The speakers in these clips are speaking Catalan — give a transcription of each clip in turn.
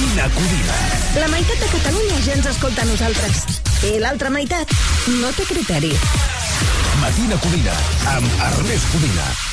Matina Codina. La meitat de Catalunya ja ens escolta a nosaltres. I l'altra meitat no té criteri. Matina Codina, amb Ernest Codina.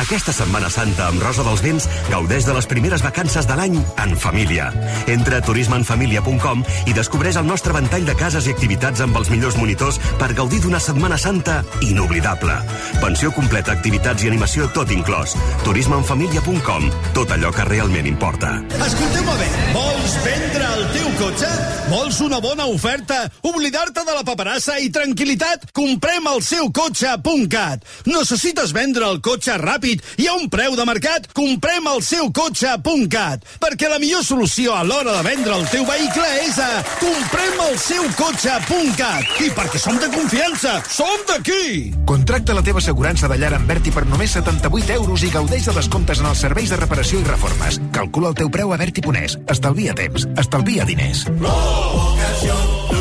Aquesta Setmana Santa amb Rosa dels Vents gaudeix de les primeres vacances de l'any en família. Entra a turismeenfamilia.com i descobreix el nostre ventall de cases i activitats amb els millors monitors per gaudir d'una Setmana Santa inoblidable. Pensió completa, activitats i animació tot inclòs. turismeenfamilia.com. Tot allò que realment importa. Escolteu-me bé, vols vendre el teu cotxe? Vols una bona oferta? Oblidar-te de la paperassa i tranquil·litat? Comprem el seu cotxe.cat. Necessites vendre el cotxe ràpid i a un preu de mercat? Comprem el seu cotxe.cat. Perquè la millor solució a l'hora de vendre el teu vehicle és a comprem el seu cotxe.cat. I perquè som de confiança, som d'aquí! Contracta la teva assegurança de llar amb Berti per només 78 euros i gaudeix de descomptes en els serveis de reparació i reformes. Calcula el teu preu a Berti.es. Estalvia temps. Estalvia diners.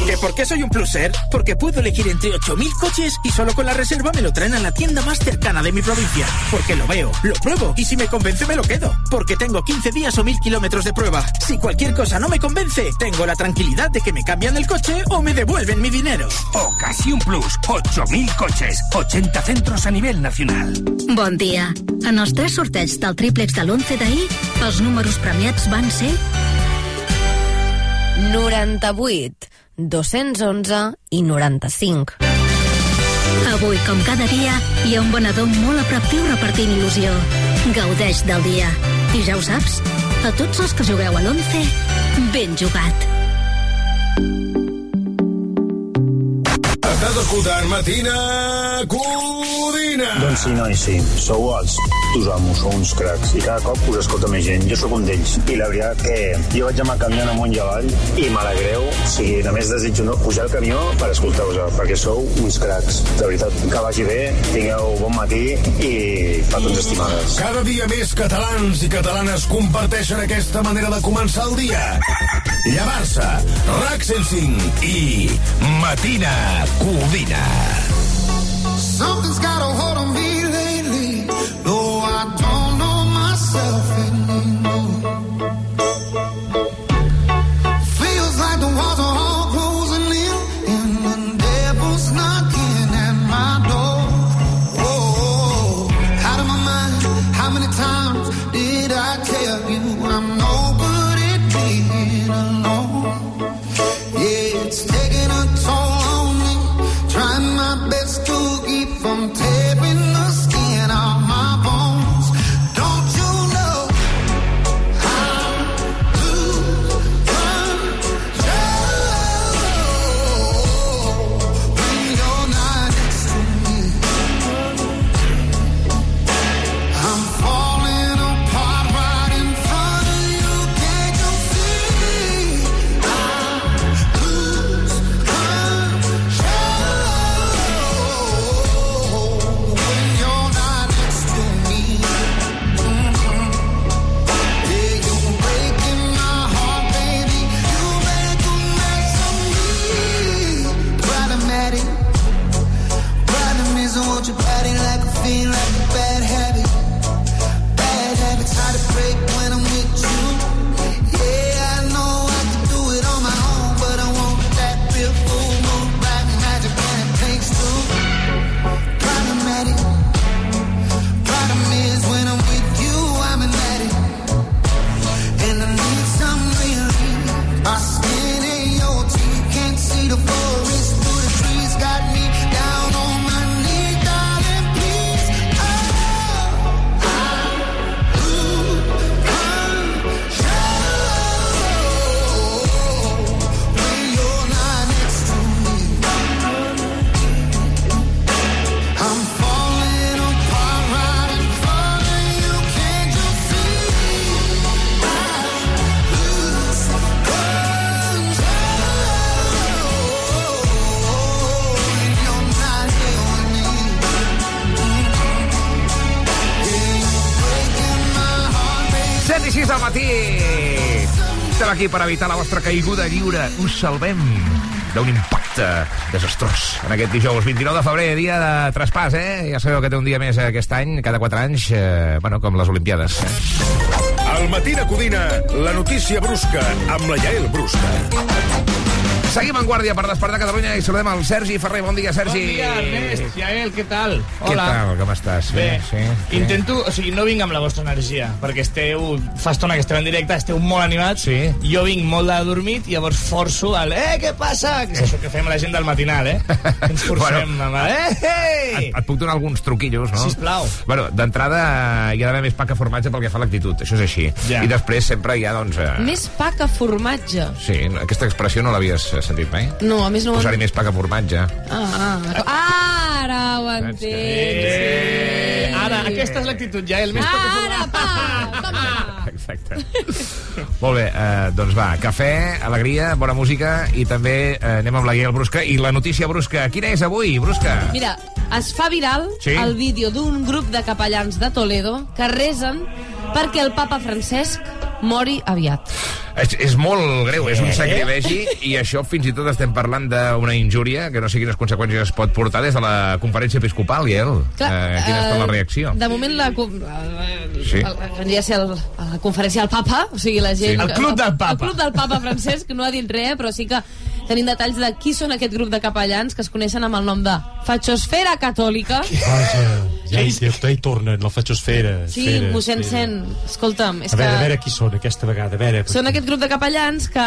¿Que por qué soy un pluser? Porque puedo elegir entre 8.000 coches y solo con la reserva me lo traen a la tienda más cercana de mi provincia. Porque lo veo, lo pruebo y si me convence me lo quedo. Porque tengo 15 días o 1.000 kilómetros de prueba. Si cualquier cosa no me convence, tengo la tranquilidad de que me cambian el coche o me devuelven mi dinero. Ocasión Plus, 8.000 coches, 80 centros a nivel nacional. Bon dia. En els tres sorteig del triplex de l'11 d'ahir, els números premiats van ser 98, 211 i 95. Avui, com cada dia, hi ha un venedor molt a prop teu repartint il·lusió. Gaudeix del dia. I ja ho saps, a tots els que jugueu a l'11, ben jugat. Escoltant Matina Codina. Doncs sí, nois, sí. Sou els tus amos, sou uns cracs. I cada cop us escolta més gent. Jo sóc un d'ells. I la veritat que jo vaig anar canviant amunt i avall i m'alegreu. O sigui, només desitjo no pujar al camió per escoltar-vos, perquè sou uns cracs. De veritat, que vagi bé, tingueu bon matí i petons estimades. Cada dia més catalans i catalanes comparteixen aquesta manera de començar el dia. Llevar-se, RAC 105 i Matina Codina. Something's got a hold on me Aquí per evitar la vostra caiguda lliure. Us salvem d'un impacte desastrós. En aquest dijous 29 de febrer, dia de traspàs, eh? Ja sabeu que té un dia més aquest any, cada 4 anys, eh, bueno, com les Olimpiades. Eh? Al matí de Codina, la notícia brusca amb la Yael Brusca. Seguim en guàrdia per despertar Catalunya i saludem al Sergi Ferrer. Bon dia, Sergi. Bon dia, Ernest. Yael, què tal? Què tal? Com estàs? Bé, sí, sí. intento... O sigui, no vinc amb la vostra energia, perquè esteu... Fa estona que esteu en directe, esteu molt animats. Sí. Jo vinc molt de dormit i llavors forço el... Eh, què passa? Que és això que fem la gent del matinal, eh? Que ens forcem Bueno. amb el... Eh, hey! Et, et puc donar alguns truquillos, no? Sisplau. Bueno, d'entrada eh, hi ha d'haver més pa que formatge pel que fa a l'actitud, això és així. Ja. I després sempre hi ha, doncs... Eh, Més pa que formatge. Sí, aquesta expressió no l'havies eh, sentit mai? No, a més no Posar-hi més pa que formatge. Ah, ah, ah, ara ho entenc. Eh, sí. ara, aquesta és l'actitud, Yael. Més ah, Ara, pa, toma. Exacte. Molt bé, eh, doncs va, cafè, alegria, bona música i també eh, anem amb la Guiel Brusca i la notícia brusca. Quina és avui, Brusca? Mira, es fa viral Sí. el vídeo d'un grup de capellans de Toledo que resen perquè el papa Francesc mori aviat. És, és molt greu, és un sacrilegi i això fins i tot estem parlant d'una injúria que no sé quines conseqüències es pot portar des de la conferència episcopal, Guiel. Clar, eh, quina ha estat la eh, reacció? De moment la, Sí. el, vendria a ser el, la conferència del papa, o sigui, la gent... Sí. El club del papa. El club del papa Francesc no ha dit res, però sí que tenim detalls de qui són aquest grup de capellans que es coneixen amb el nom de Fatxosfera Catòlica. Vaja, ja hi, ja hi tornen, la fatxosfera. Sí, esfera, mossèn esfera. Sent, escolta'm, és A veure, que... a veure qui són aquesta vegada, a veure. Són aquest grup de capellans que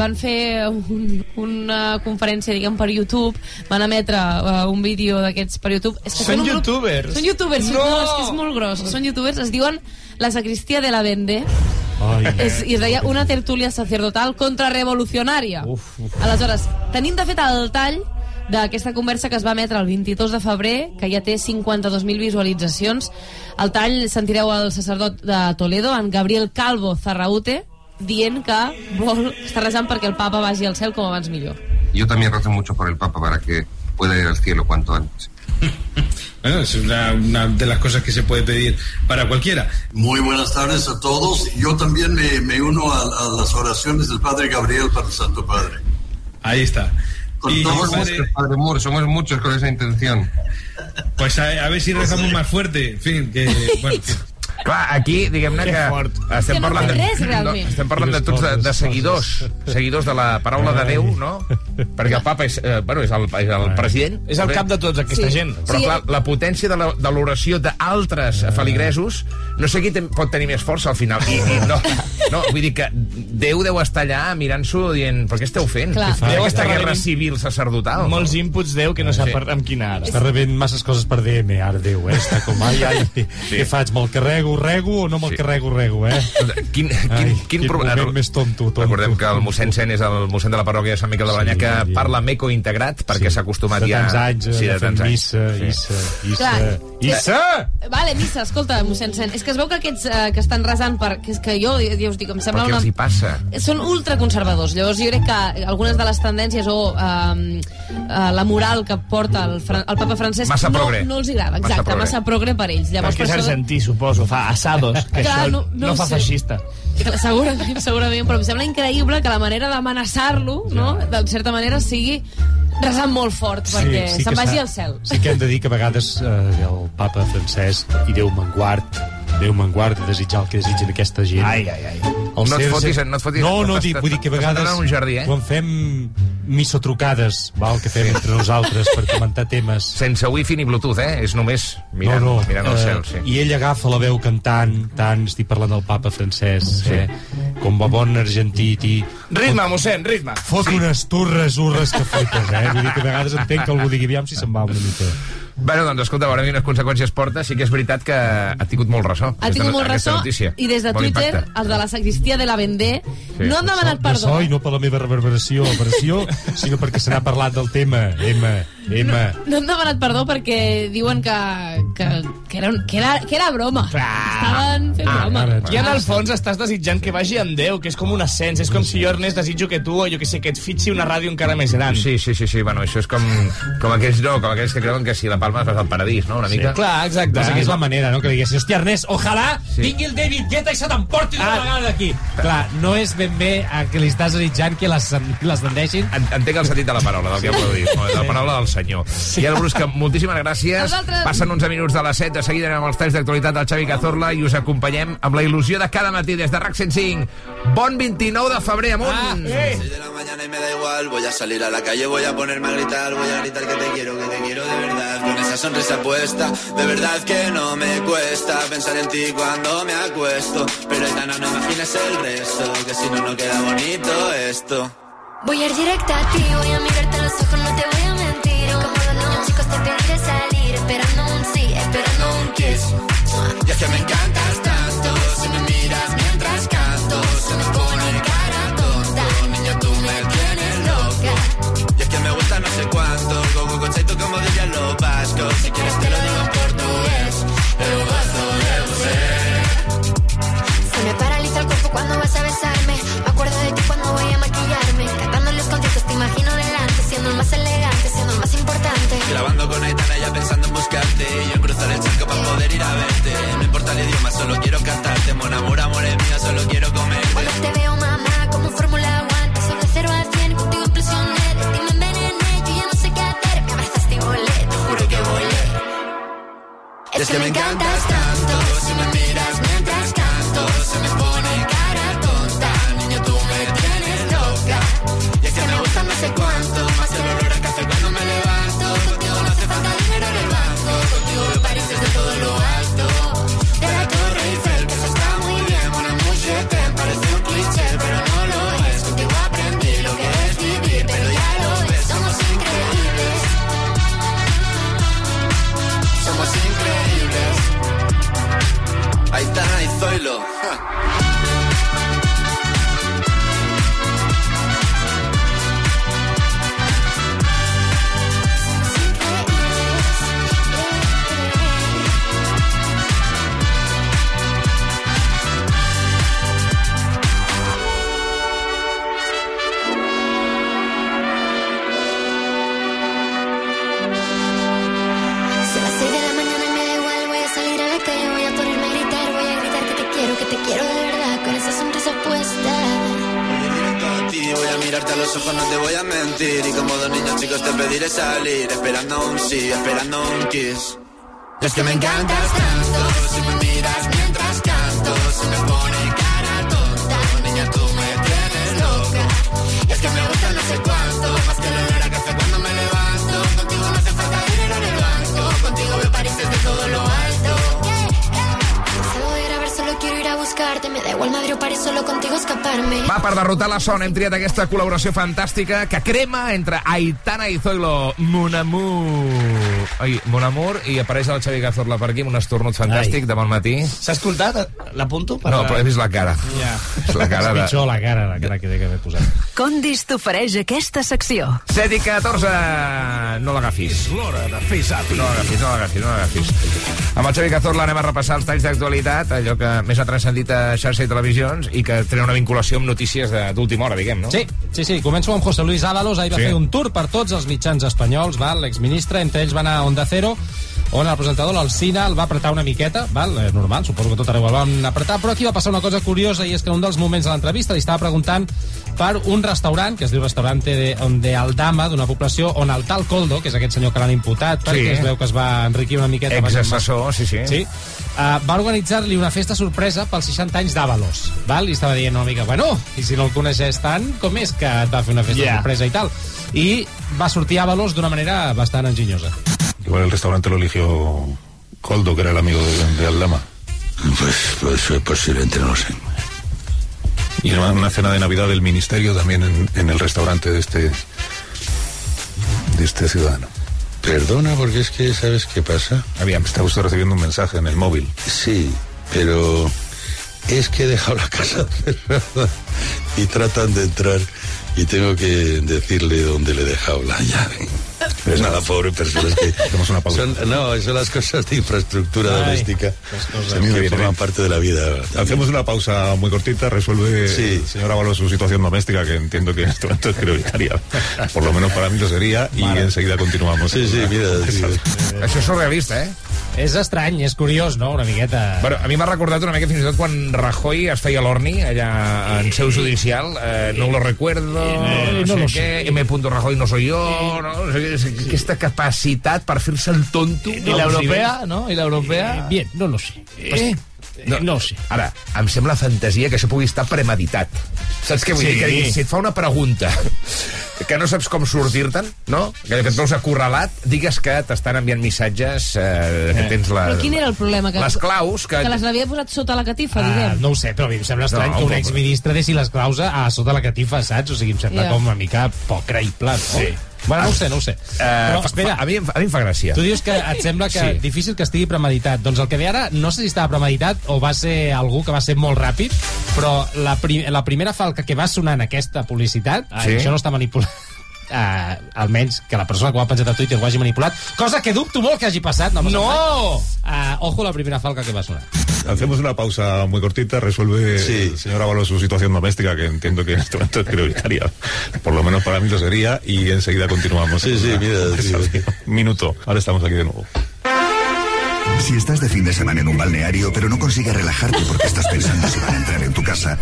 van fer un, una conferència, diguem, per YouTube, van emetre uh, un vídeo d'aquests per YouTube. És que Són un grup- youtubers. Són youtubers, No! no! és que és molt gros. Són youtubers, es diuen La Sacristia de la Vende, Ai, és, i es deia una tertúlia sacerdotal contrarrevolucionària. Uf, uf. Aleshores, tenim de fet el tall d'aquesta conversa que es va emetre el 22 de febrer, que ja té 52.000 visualitzacions. Al tall sentireu el sacerdot de Toledo, en Gabriel Calvo Zarraute, dient que vol estar resant perquè el papa vagi al cel com abans millor. Yo también rezo mucho por el Papa para que pueda ir al cielo cuanto antes. Bueno, es una, una de las cosas que se puede pedir para cualquiera. Muy buenas tardes a todos. Yo también me, me uno a, a las oraciones del Padre Gabriel para el Santo Padre. Ahí está. Con Y, todo Somos padre, muchos, Padre Moore, somos muchos con esa intención. pues a, a ver si rezamos más fuerte. En fin, que. Bueno, que- Clar, aquí, diguem-ne Que que fort. estem Que no parlant de, res, no, estem parlant de tots de, de seguidors, seguidors de la paraula de Déu, no? Perquè el papa és, eh, bueno, és el, és el president. És el cap de tots, aquesta Sí. gent. Però Sí. clar, la potència de la- de l'oració d'altres feligresos, no sé qui ten, pot tenir més força al final. I, i no, no, vull dir que Déu deu estar allà mirant-s'ho dient, però què esteu fent? Clar. Aquesta està guerra civil sacerdotal. Molts inputs, Déu, que no sap Sí. per- amb quina ara. Està rebent masses coses per DM, ara Déu, eh? Està com, ai, ai, sí. què faig? Me'l carrego, rego o no me'l Sí. carrego, rego, eh? Quin, quin, Ai, quin, quin problema. moment més tonto, tonto. Recordem que el mossèn Sen és el mossèn de la parròquia de Sant Miquel de Balanyà Sí, que ja. parla meco integrat perquè s'ha acostumat de ja... tants anys, sí, de fent tants anys. missa, Sí. issa, issa, Clar. issa! Vale, missa, escolta, mossèn Sen, és que es veu que aquests eh, que estan resant per... Que és que jo, ja us dic, em sembla Però què una... els hi passa? són ultraconservadors. Llavors jo crec que algunes de les tendències o eh, eh, la moral que porta el, Fran- el papa Francesc Massa no, progre. no els agrada. Massa Exacte, progre. massa progre per ells. Llavors, Perquè és per això- argentí, suposo, fa assados, que Clar, això no- no, no fa sé. feixista. Segurament, segurament, però em sembla increïble que la manera d'amenaçar-lo, no?, de certa manera, sigui resant molt fort perquè que se'n vagi al cel. Sí que hem de dir que a vegades eh, el papa Francesc, i Déu me'n guard, Déu me'n guard de desitjar el que desitgen aquesta gent. Ai, ai, ai. El No et fotis, no et fotis. No, no, T'estàs- dic, vull dir que a vegades... un jardí, eh? Quan fem missotrucades, val, que fem entre nosaltres per comentar temes... Sense wifi ni bluetooth, eh? És només mirant, no, no, mirant el eh, cel, sí. I ell agafa la veu cantant, tant, estic parlant del papa francès, Sí. eh? com a bon argentí, ti, Ritme, mossèn, ritme. fot unes turres urres que flipes, eh? Vull dir que a vegades entenc que algú digui, aviam si se'n va una mica. Bueno, doncs escolta, veurem quines conseqüències porta. Sí que és veritat que ha tingut molt ressò. Ha aquesta- tingut molt aquesta ressò notícia. i des de Molt Twitter, impacte. els de la sacristia de la Vendée no han demanat No perdó. so, i no per la meva reverberació, operació, sinó perquè se n'ha parlat del tema, Emma. Emma. No han demanat perdó perquè diuen que, que, que, era, un- que, era, que era broma. Estaven fent Ah, broma. I en el fons estàs desitjant que vagi amb Déu, que és com un ascens. És com si jo, Ernest, desitjo que tu, o jo que sé, que et fitxi una ràdio encara més gran. Sí, sí, sí, sí, bueno, això és com, com aquells, no, com aquells que creuen que si la palma vas al paradís, no?, una mica. Clar, exacte. No sé què és la manera, no? Que diguessis, hòstia, Ernest, ojalà Sí. vingui el David Guetta i se t'emporti Ah. vegada d'aquí. Clar, no és ben bé que li estàs desitjant que les, les tendeixin. En- Entenc el sentit de la paraula, del que voleu dir, no, la paraula del senyor. I ara, Brusca, moltíssimes gràcies. Vosaltres. Passen 11 minuts de les 7, de seguida anem amb els talls d'actualitat del Xavi Cazorla i us acompanyem amb la il·lusió de cada matí des de RAC 105. Bon 29 de febrer, amunt! Ah, eh. de la mañana y me da igual, voy a salir a la calle, voy a ponerme a gritar, voy a gritar que te quiero, que te quiero de verdad, con esa sonrisa puesta, de verdad que no me cuesta pensar en ti cuando me acuesto, pero Aitana no imagines el resto, que si no no queda bonito esto. Voy a ir directa a ti, voy a mirarte a los ojos, no te voy chicos te pediré salir, esperando un sí, esperando un kiss. Y es que me encantas tanto, si me miras mientras canto, se me pone cara tonta, niña tú me tienes loca. Y es que me gusta no sé cuánto, go go go como dirían los vascos, si solo quiero cantarte Mon amor, amor es mío, solo quiero comerte Cuando te veo, mamá, como Fórmula One, paso de 0 a 100, contigo implosioné. De ti me envenené, yo ya no sé qué hacer. Me abrazaste y volé, te juro que volé. Es que me encantas te voy a mentir. Y como dos niños chicos te pediré salir, esperando un sí, esperando un kiss. Es que me encantas tanto, si me miras mientras canto, se me pone cara tonta. Niña, tú me tienes loca. Es que me buscarte, me da igual Madrid o París, solo contigo escaparme. Va, per derrotar la son hem triat aquesta col·laboració fantàstica que crema entre Aitana i Zoilo. Mon amour. Ai, Mon amour, i apareix el Xavi Cazorla per aquí amb un estornut fantàstic de bon matí. S'ha escoltat? L'apunto? Per No, però he vist la cara. Ja. És la cara És de... pitjor la cara, la cara que té que haver posat. Condis t'ofereix aquesta secció. 7 i 14, no l'agafis. L'hora de fer zàping. No l'agafis, no l'agafis, no l'agafis. Amb el Xavi Cazorla anem a repassar els talls d'actualitat, allò que més ha transcendit a xarxa i televisions i que tenen una vinculació amb notícies de- d'última hora, diguem, no? Sí, sí, sí. Començo amb José Luis Ábalos. Ahir va Sí. fer un tour per tots els mitjans espanyols, val? l'exministre. Entre ells va anar a Onda Cero, on el presentador, l'Alcina, el va apretar una miqueta, val? És normal, suposo que tot arreu el van apretar, però aquí va passar una cosa curiosa i és que en un dels moments de l'entrevista li estava preguntant per un restaurant, que es diu Restaurante de, de Aldama, d'una població on el tal Coldo, que és aquest senyor que l'han imputat, perquè Sí. es veu que es va enriquir una miqueta... Exassessor, sí, sí. Sí. Uh, va organitzar-li una festa sorpresa pels 60 anys d'Avalos, val? I estava dient una mica, bueno, i si no el coneixes tant, com és que et va fer una festa Yeah. sorpresa i tal? I va sortir Avalos d'una manera bastant enginyosa. Igual el restaurante lo eligió Coldo, que era el amigo de, de Aldama. Pues, pues posiblemente no lo sé. Y una, una cena de Navidad del ministerio también en, en el restaurante de este de este ciudadano. Perdona, porque es que, ¿sabes qué pasa? Había, está usted recibiendo un mensaje en el móvil. Sí, pero es que he dejado la casa cerrada y tratan de entrar y tengo que decirle dónde le he dejado la llave. Pues nada, pobre persona. Es que Son, no, son las cosas de infraestructura Ay, doméstica. Qué forman parte de la vida. Hacemos una pausa muy cortita, resuelve Sí. el señor Ábalos su situación doméstica, que entiendo que en este momento es prioritaria. Por lo menos para mí lo sería, y enseguida continuamos. Sí, sí, mira, sí. Això és surrealista, eh? És estrany, és curiós, no?, una miqueta... Bueno, a mi m'ha recordat una mica fins i tot quan Rajoy es feia l'orni allà en seu judicial. Eh, no lo recuerdo, Eh, no, no sé què, M. Rajoy no soy yo, no? O sigui, és aquesta capacitat per fer-se el tonto. I l'europea, no? I l'europea... Bien, no lo sé. Eh? No, no ho sé. Ara, em sembla fantasia que això pugui estar premeditat. Saps què vull Sí. dir? Que si et fa una pregunta que no saps com sortir-te'n, no? Que et veus acorralat, digues que t'estan enviant missatges eh, que tens la... Però quin era el problema? Que, Les claus que... Que les l'havia posat sota la catifa, Ah, diguem. no ho sé, però a mi em sembla estrany No, que un exministre deixi les claus a sota la catifa, saps? O sigui, em sembla Ja. com una mica poc creïble, no? Sí. Bueno, no ho sé, no ho sé. Eh, Però, espera, fa- a, mi, em fa- a mi em fa gràcia. tu dius que et sembla que Sí. difícil que estigui premeditat. Doncs el que ve ara, no sé si estava premeditat o va ser algú que va ser molt ràpid, però la, pri la primera falca que va sonar en aquesta publicitat, Sí. sí. això no està manipulat, Uh, almenys que la persona que ho ha penjat a Twitter ho hagi manipulat, cosa que dubto molt que hagi passat. No! No! Uh, ojo la primera falca que va sonar. Hacemos una pausa muy cortita, resuelve Sí. el señor Ábalos su situación doméstica, que entiendo que en este momento es prioritaria. Por lo menos para mí lo sería, y enseguida continuamos. Sí, sí, mira, minuto, ahora estamos aquí de nuevo. Si estás de fin de semana en un balneario, pero no consigues relajarte porque estás pensando si van a entrar en tu casa,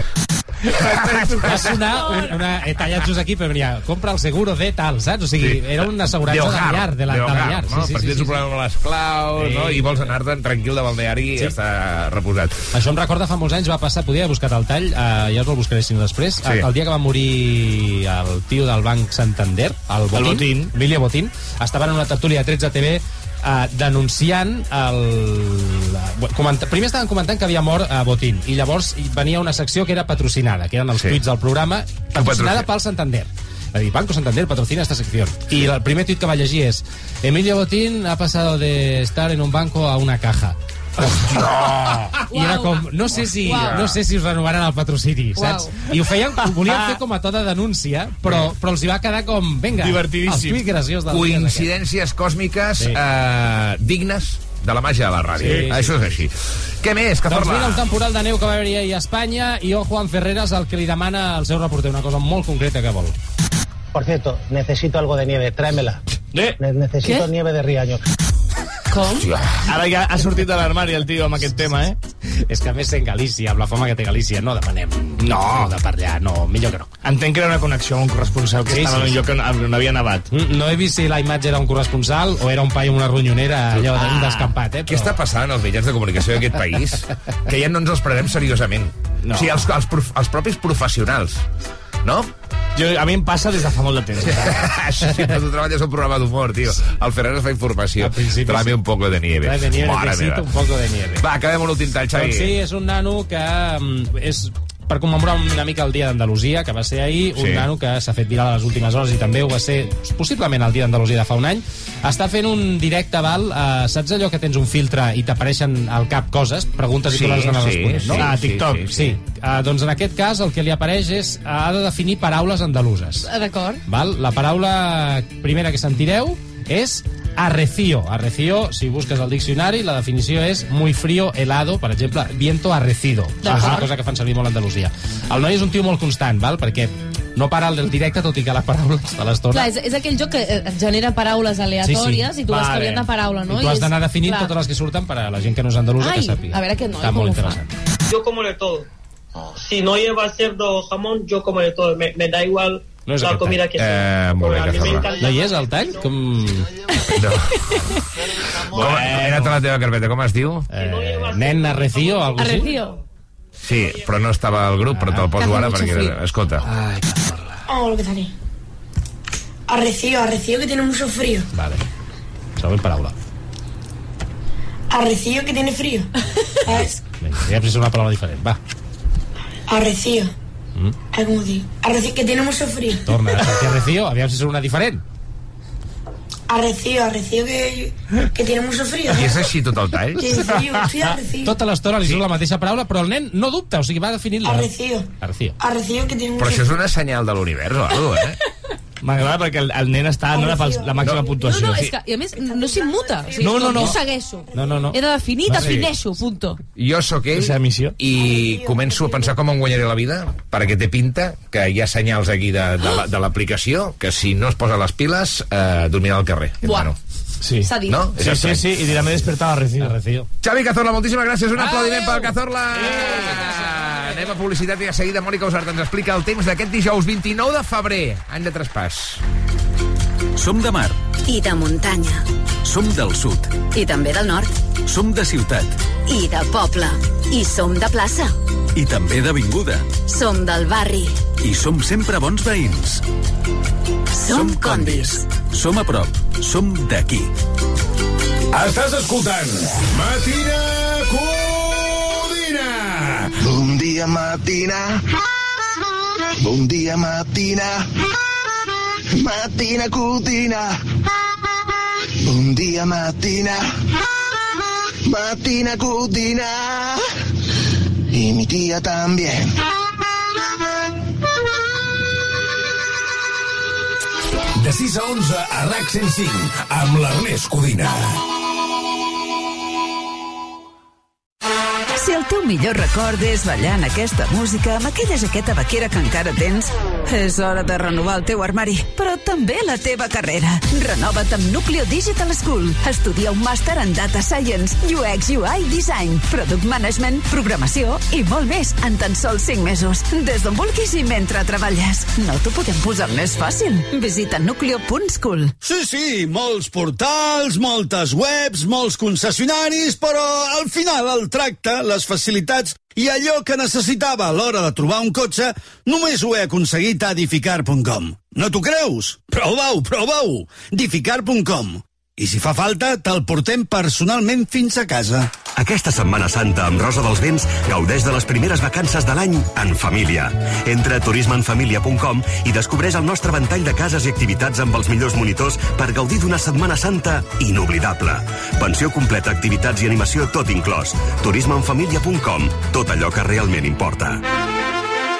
Va sonar un, una... He tallat just aquí, però venia, compra el seguro de tal, saps? O sigui, era una assegurança de, hogar, llar, de la, de la llar. no? Sí, per sí, si sí, tens un sí. problema amb les claus, Sí. no? i vols anar-te'n tranquil de balneari i Sí. estar reposat. Això em recorda fa molts anys, va passar, podia haver buscat el tall, eh, ja us el buscaré si no després, Sí. el, el dia que va morir el tio del Banc Santander, el Botín, Botín. Emilio Botín, estaven en una tertúlia de 13 TV eh, denunciant el... bueno, Comenta... Primer estaven comentant que havia mort a Botín i llavors venia una secció que era patrocinada, que eren els Sí. tuits del programa, patrocinada patrocin- pel Santander. Va dir, Banco Santander patrocina esta sección. Y el primer tuit que va llegir es Emilio Botín ha pasado de estar en un banco a una caja. I era com, no sé si, Uau. no sé si us renovaran el patrocini, saps? Uau. I ho feien, ho volien fer com a to de denúncia, però, però els hi va quedar com, vinga, Divertidíssim. el tuit graciós del. Coincidències còsmiques Sí. eh, dignes de la màgia de la ràdio. Sí, sí, Això és així. Què més, Doncs Cazorla? mira, un temporal de neu que va haver-hi ahir a Espanya i o Juan Ferreras el que li demana al seu reporter una cosa molt concreta que vol. Por cierto, necesito algo de nieve, tráemela. Eh? Ne- necesito ¿Qué? nieve de Riaño. Com? Ara ja ha sortit de l'armari el tio amb aquest tema, eh? És que a més en Galícia, amb la fama que té Galícia, no demanem No. de per allà, no, millor que no. Entenc que era una connexió amb un corresponsal que Sí, estava sí, en un lloc on, on havia nevat. Mm, No he vist si la imatge era un corresponsal o era un paio amb una ronyonera allò ah, descampat, eh? Què està passant als mitjans de comunicació d'aquest país? que ja no ens els prenem seriosament. No. O sigui, els, els, prof, els propis professionals, no? Jo, a mi em passa des de fa molt de temps. Això sí, però tu treballes un programa d'humor, tio. El Ferreras fa informació. Sí. un poco de nieve. Trae de nieve, Mare necesito meva. un poco de nieve. Va, acabem amb l'últim tall, Xavi. Doncs sí, és un nano que mm, és per commemorar una mica el Dia d'Andalusia, que va ser ahir, un Sí. nano que s'ha fet viral a les últimes hores i també ho va ser possiblement el Dia d'Andalusia de fa un any. Està fent un directe, val? Uh, saps allò que tens un filtre i t'apareixen al cap coses? Preguntes i Sí, tu les dones sí, responent, no? sí, ah, sí, TikTok. sí, Sí, sí. sí. Uh, doncs en aquest cas el que li apareix és ha de definir paraules andaluses. Ah, D'acord. Val? La paraula primera que sentireu és arrecio. Arrecio, si busques al diccionari, la definició és muy frío, helado, per exemple, viento arrecido. És una cosa que fan servir molt a Andalusia. El noi és un tio molt constant, val? perquè no para el del directe, tot i que la paraula està a l'estona. Clar, és, és aquell joc que eh, et genera paraules aleatòries i tu vas Vale. canviant de paraula, no? I tu has d'anar definint clar. totes les que surten per a la gent que no és andalusa Ai, que sàpiga. a veure aquest noi Està com molt ho fa. interessant. Yo como de todo. Si no lleva cerdo o jamón, yo como de todo. Me, me da igual No és comida tall. que. Eh, molt bé, Cazorla. No hi és el tall? Com... No. Com, he anat a la teva carpeta, com es diu? Eh, nen arrecio, algo així? Arrecio. Sí, però no estava al grup, però te'l poso Que ara perquè... Escolta. Ai, Vamos a lo que sale. Arrecio, arrecio que tiene mucho frío. Vale. Següent paraula. Arrecio que tiene frío. ¿Sabes? Vinga, ja és una paraula diferent. Va, Arrecio. Mm. Ay, ¿cómo digo? Arrecio que tiene mucho frío. torna arrecio, aviam si surt una diferent. Arrecio, arrecio que, que tiene mucho frío. I és així tot el tall? Tiene frío, estoy arrecio. Tota l'estona li surt la mateixa paraula, però el nen no dubta, o sigui, va definir-la. Arrecio. Arrecio. Arrecio que tiene mucho Però això és una senyal de l'univers o alguna cosa, eh? M'agrada perquè el, el nen està no per la màxima No, puntuació. no, és que, i a més, no s'immuta. O sigui, No, no, no. Jo segueixo. No, no, no. He de definir, No, sí. defineixo, punto. Jo sóc ell i començo a pensar com em guanyaré la vida, perquè té pinta que hi ha senyals aquí de, de, la- de l'aplicació que si no es posa les piles eh, dormirà al carrer. Buah. Bueno, Sí. S'ha dit. no? Sí, sí, sí, i dirà m'he despertat a Recido. Recido. Xavi Cazorla, moltíssimes gràcies. Un aplaudiment pel Cazorla. Anem a publicitat i de seguida Mònica Usart ens explica el temps d'aquest dijous 29 de febrer, any de traspàs. Som de mar, I de muntanya. som del sud, I també del nord. som de ciutat I de poble. I som de plaça. i també d'avinguda. Som del barri. I som sempre bons veïns. Som condis. Som a prop, som d'aquí. Estàs escoltant Matina Codina. Bon dia, matina. Bon dia, matina. Matina codina. Bon dia, matina. Matina codina. Y mi tía también. De 6 a 11 a RAC 105 amb l'Ernest Codina. El teu millor record és ballant aquesta música amb aquella jaqueta vaquera que encara tens, és hora de renovar el teu armari, però també la teva carrera. Renova't amb Nucleo Digital School. Estudia un màster en Data Science, UX, UI, Design, Product Management, Programació i molt més en tan sols 5 mesos. Des d'on vulguis i mentre treballes. No t'ho podem posar més fàcil. Visita nucleo.school. Sí, sí, molts portals, moltes webs, molts concessionaris, però al final el tracte, les facilitats i allò que necessitava a l'hora de trobar un cotxe només ho he aconseguit a edificar.com. No t'ho creus? Prova-ho, prova-ho! edificar.com. I si fa falta, te'l portem personalment fins a casa. Aquesta Setmana Santa amb Rosa dels Vents gaudeix de les primeres vacances de l'any en família. Entra a turismeenfamilia.com i descobreix el nostre ventall de cases i activitats amb els millors monitors per gaudir d'una Setmana Santa inoblidable. Pensió completa, activitats i animació tot inclòs. turismeenfamilia.com. Tot allò que realment importa.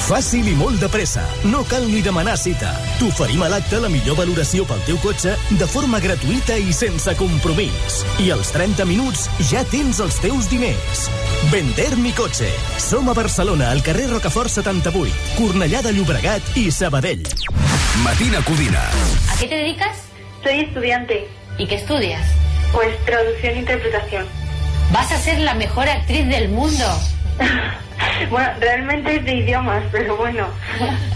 Fàcil i molt de pressa. No cal ni demanar cita. T'oferim a l'acte la millor valoració pel teu cotxe de forma gratuïta i sense compromís. I als 30 minuts ja tens els teus diners. Vender mi cotxe. Som a Barcelona, al carrer Rocafort 78, Cornellà de Llobregat i Sabadell. Matina Codina. ¿A qué te dedicas? Soy estudiante. ¿Y qué estudias? Pues traducción e interpretación. Vas a ser la mejor actriz del mundo. Bueno, realmente es de idiomas, pero bueno.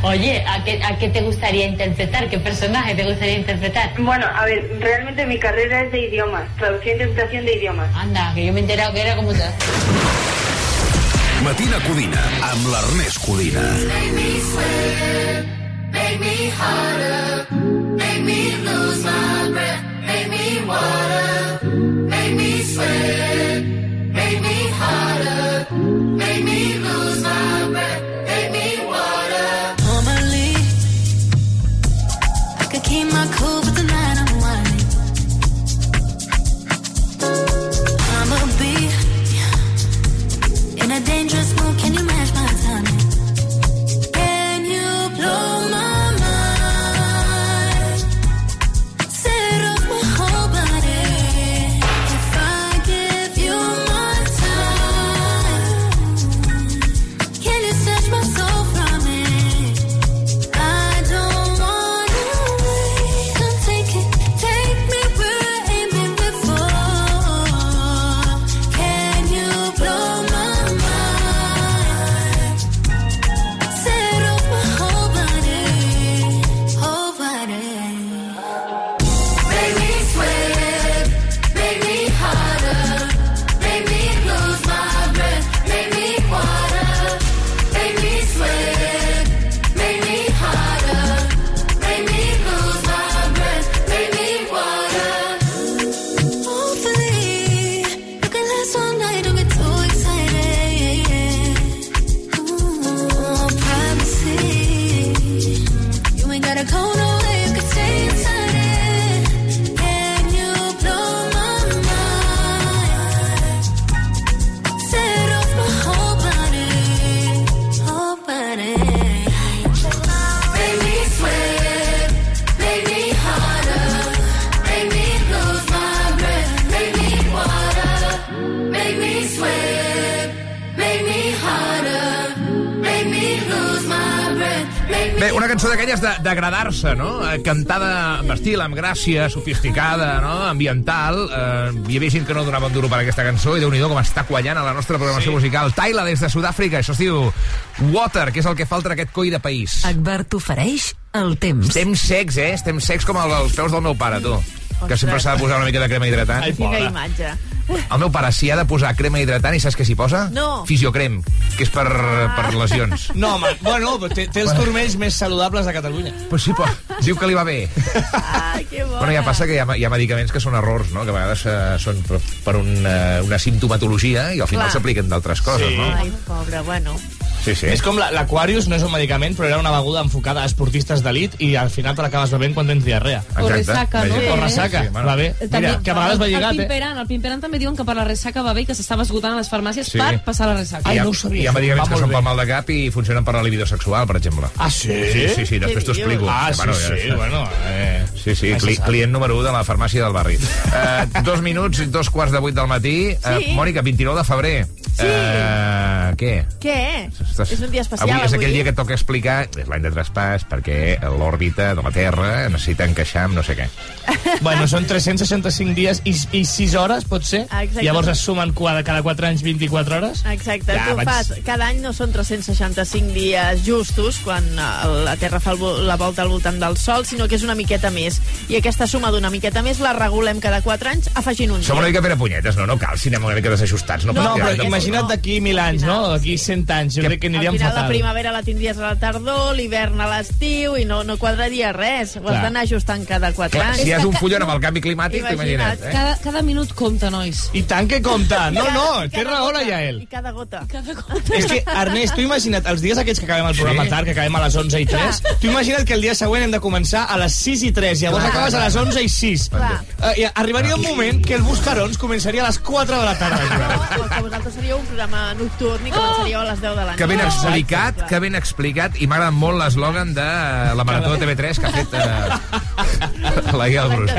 Oye, ¿a qué, ¿a qué te gustaría interpretar? ¿Qué personaje te gustaría interpretar? Bueno, a ver, realmente mi carrera es de idiomas, traducción e interpretación de idiomas. Anda, que yo me he enterado que era como... Matina Codina amb l'Ernest Codina. Make me sweat, make me harder, make me lose my breath, make me water, make me sweat, make me harder, make me lose d'agradar-se, no? Eh, Cantada amb estil, amb gràcia, sofisticada, no? Ambiental. Eh, hi havia gent que no donava un duro per aquesta cançó i déu nhi com està quallant a la nostra programació Sí. musical. Taila, des de Sud-àfrica, això es diu Water, que és el que falta en aquest coi de país. Agbar t'ofereix el temps. Estem secs, eh? Estem secs com el- els peus del meu pare, tu. Que sempre s'ha de posar una mica de crema hidratant. Quina imatge. El meu pare s'hi ha de posar crema hidratant i saps què s'hi posa? No. Fisiocrem, que és per, per lesions. No, home, bueno, però té, té els turmells més saludables de Catalunya. Pues sí, però diu que li va bé. Ai, que bona. Bueno, ja passa que hi ha, hi ha medicaments que són errors, no? que a vegades eh, són per, per una, una simptomatologia i al final Clar. s'apliquen d'altres coses, Sí. no? Ai, pobre, bueno. Sí, sí. És com la- l'Aquarius no és un medicament, però era una beguda enfocada a esportistes d'elit i al final te l'acabes bevent quan tens diarrea. O ressaca, no? O ressaca, Sí. va bé. Mira, que a vegades va lligat, el eh? Pimperan, el Pimperan també diuen que per la ressaca va bé i que s'estava esgotant a les farmàcies Sí. per passar la ressaca. hi ha, hi ha medicaments que són pel mal de cap i funcionen per la libido sexual, per exemple. Ah, sí? Sí, sí, sí després t'ho explico. Ah, sí, sí, ja- bueno, eh, Sí, sí, cli client número 1 de la farmàcia del barri. Uh, dos minuts, dos quarts de vuit del matí. Sí. Uh, Mònica, 29 de febrer. Sí. Uh, què? Què? Estàs- És un dia especial, avui. és aquell avui. dia que et toca explicar, és l'any de traspàs, perquè l'òrbita de la Terra necessita encaixar amb no sé què. Bueno, són 365 dies i, i 6 hores, pot ser? Exacte. Llavors es sumen cada, cada 4 anys 24 hores? Exacte, Ja, tu vaig- fas, cada any no són 365 dies justos quan eh, la Terra fa el, la volta al voltant del Sol, sinó que és una miqueta més. I aquesta suma d'una miqueta més la regulem cada 4 anys afegint un Som una dia. mica pere punyetes, no? No cal, si anem una mica desajustats. No, No, però tirar- imagina't d'aquí mil anys, no? D'aquí 100 anys, jo crec que Al aniríem final la fatal. primavera la tindries a la tardor, l'hivern a l'estiu, i no, no quadraria res. Ho has d'anar ajustant cada 4 Clar, anys. si has un fullon amb el canvi climàtic, Imagina't. t'imagina't. Eh? Cada, cada minut compta, nois. I tant que compta. No, Cada- no, té raó la. Yael. I cada gota. Cada gota. És que, Ernest, tu imagina't, els dies aquests que acabem el programa Sí. tard, que acabem a les 11 i 3, tu imagina't que el dia següent hem de començar a les 6 i 3, llavors Clar, acabes a les 11 i 6. Clar. Uh, i arribaria un moment que el Buscarons començaria a les 4 de la tarda. Joan. O que vosaltres seríeu un programa nocturn i començaríeu a les 10 de la nit. Que ben explicat, que ben explicat, i m'agrada molt l'eslògan de eh, la Marató de TV3 que ha fet eh, la Guia del Brus.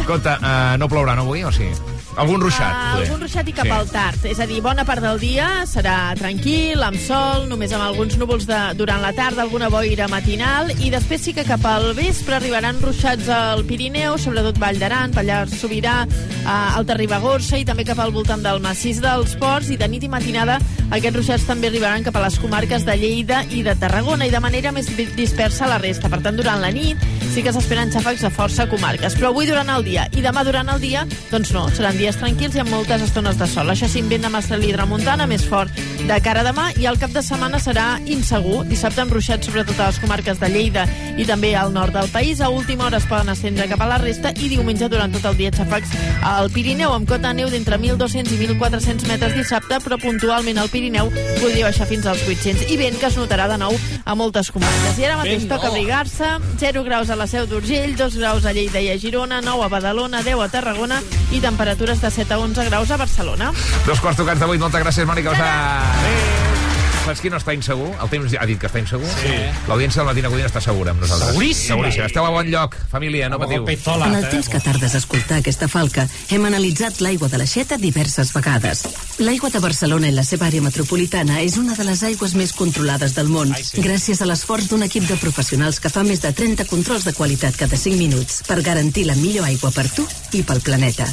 Escolta, eh, no plourà, no, avui, o sí? Algun ruixat, poder. algun ruixat i cap Sí. al tard. És a dir, bona part del dia serà tranquil, amb sol, només amb alguns núvols de, durant la tarda, alguna boira matinal, i després sí que cap al vespre arribaran ruixats al Pirineu, sobretot Vall d'Aran, Pallars Sobirà, eh, Alta Ribagorça i també cap al voltant del massís dels Ports, i de nit i matinada aquests ruixats també arribaran cap a les comarques de Lleida i de Tarragona, i de manera més di- dispersa la resta. Per tant, durant la nit sí que s'esperen xàfecs a força comarques, però avui durant el dia i demà durant el dia, doncs no, seran dies tranquils i amb moltes estones de sol. Això sí, amb vent de Mastrel i Tramuntana més fort de cara a demà i el cap de setmana serà insegur. Dissabte amb ruixats sobretot a les comarques de Lleida i també al nord del país. A última hora es poden estendre cap a la resta i diumenge durant tot el dia xàfecs al Pirineu amb cota de neu d'entre 1.200 i 1.400 metres dissabte, però puntualment al Pirineu podria baixar fins als 800 i vent que es notarà de nou a moltes comarques. I ara mateix Vent, toca abrigar-se, 0 graus a la Seu d'Urgell, 2 graus a Lleida i a Girona, 9 a Badalona, 10 a Tarragona i temperatures de 7 a 11 graus a Barcelona. Dos quarts tocats de moltes gràcies, Mònica. Saps qui no està insegur? El temps ha dit que està insegur? Sí. L'audiència del Matina Codina està segura amb nosaltres. Seguríssima. Seguríssima. Esteu a bon lloc, família, no patiu. En el temps que tardes a escoltar aquesta falca, hem analitzat l'aigua de l'aixeta diverses vegades. L'aigua de Barcelona i la seva àrea metropolitana és una de les aigües més controlades del món, gràcies a l'esforç d'un equip de professionals que fa més de 30 controls de qualitat cada 5 minuts per garantir la millor aigua per tu i pel planeta.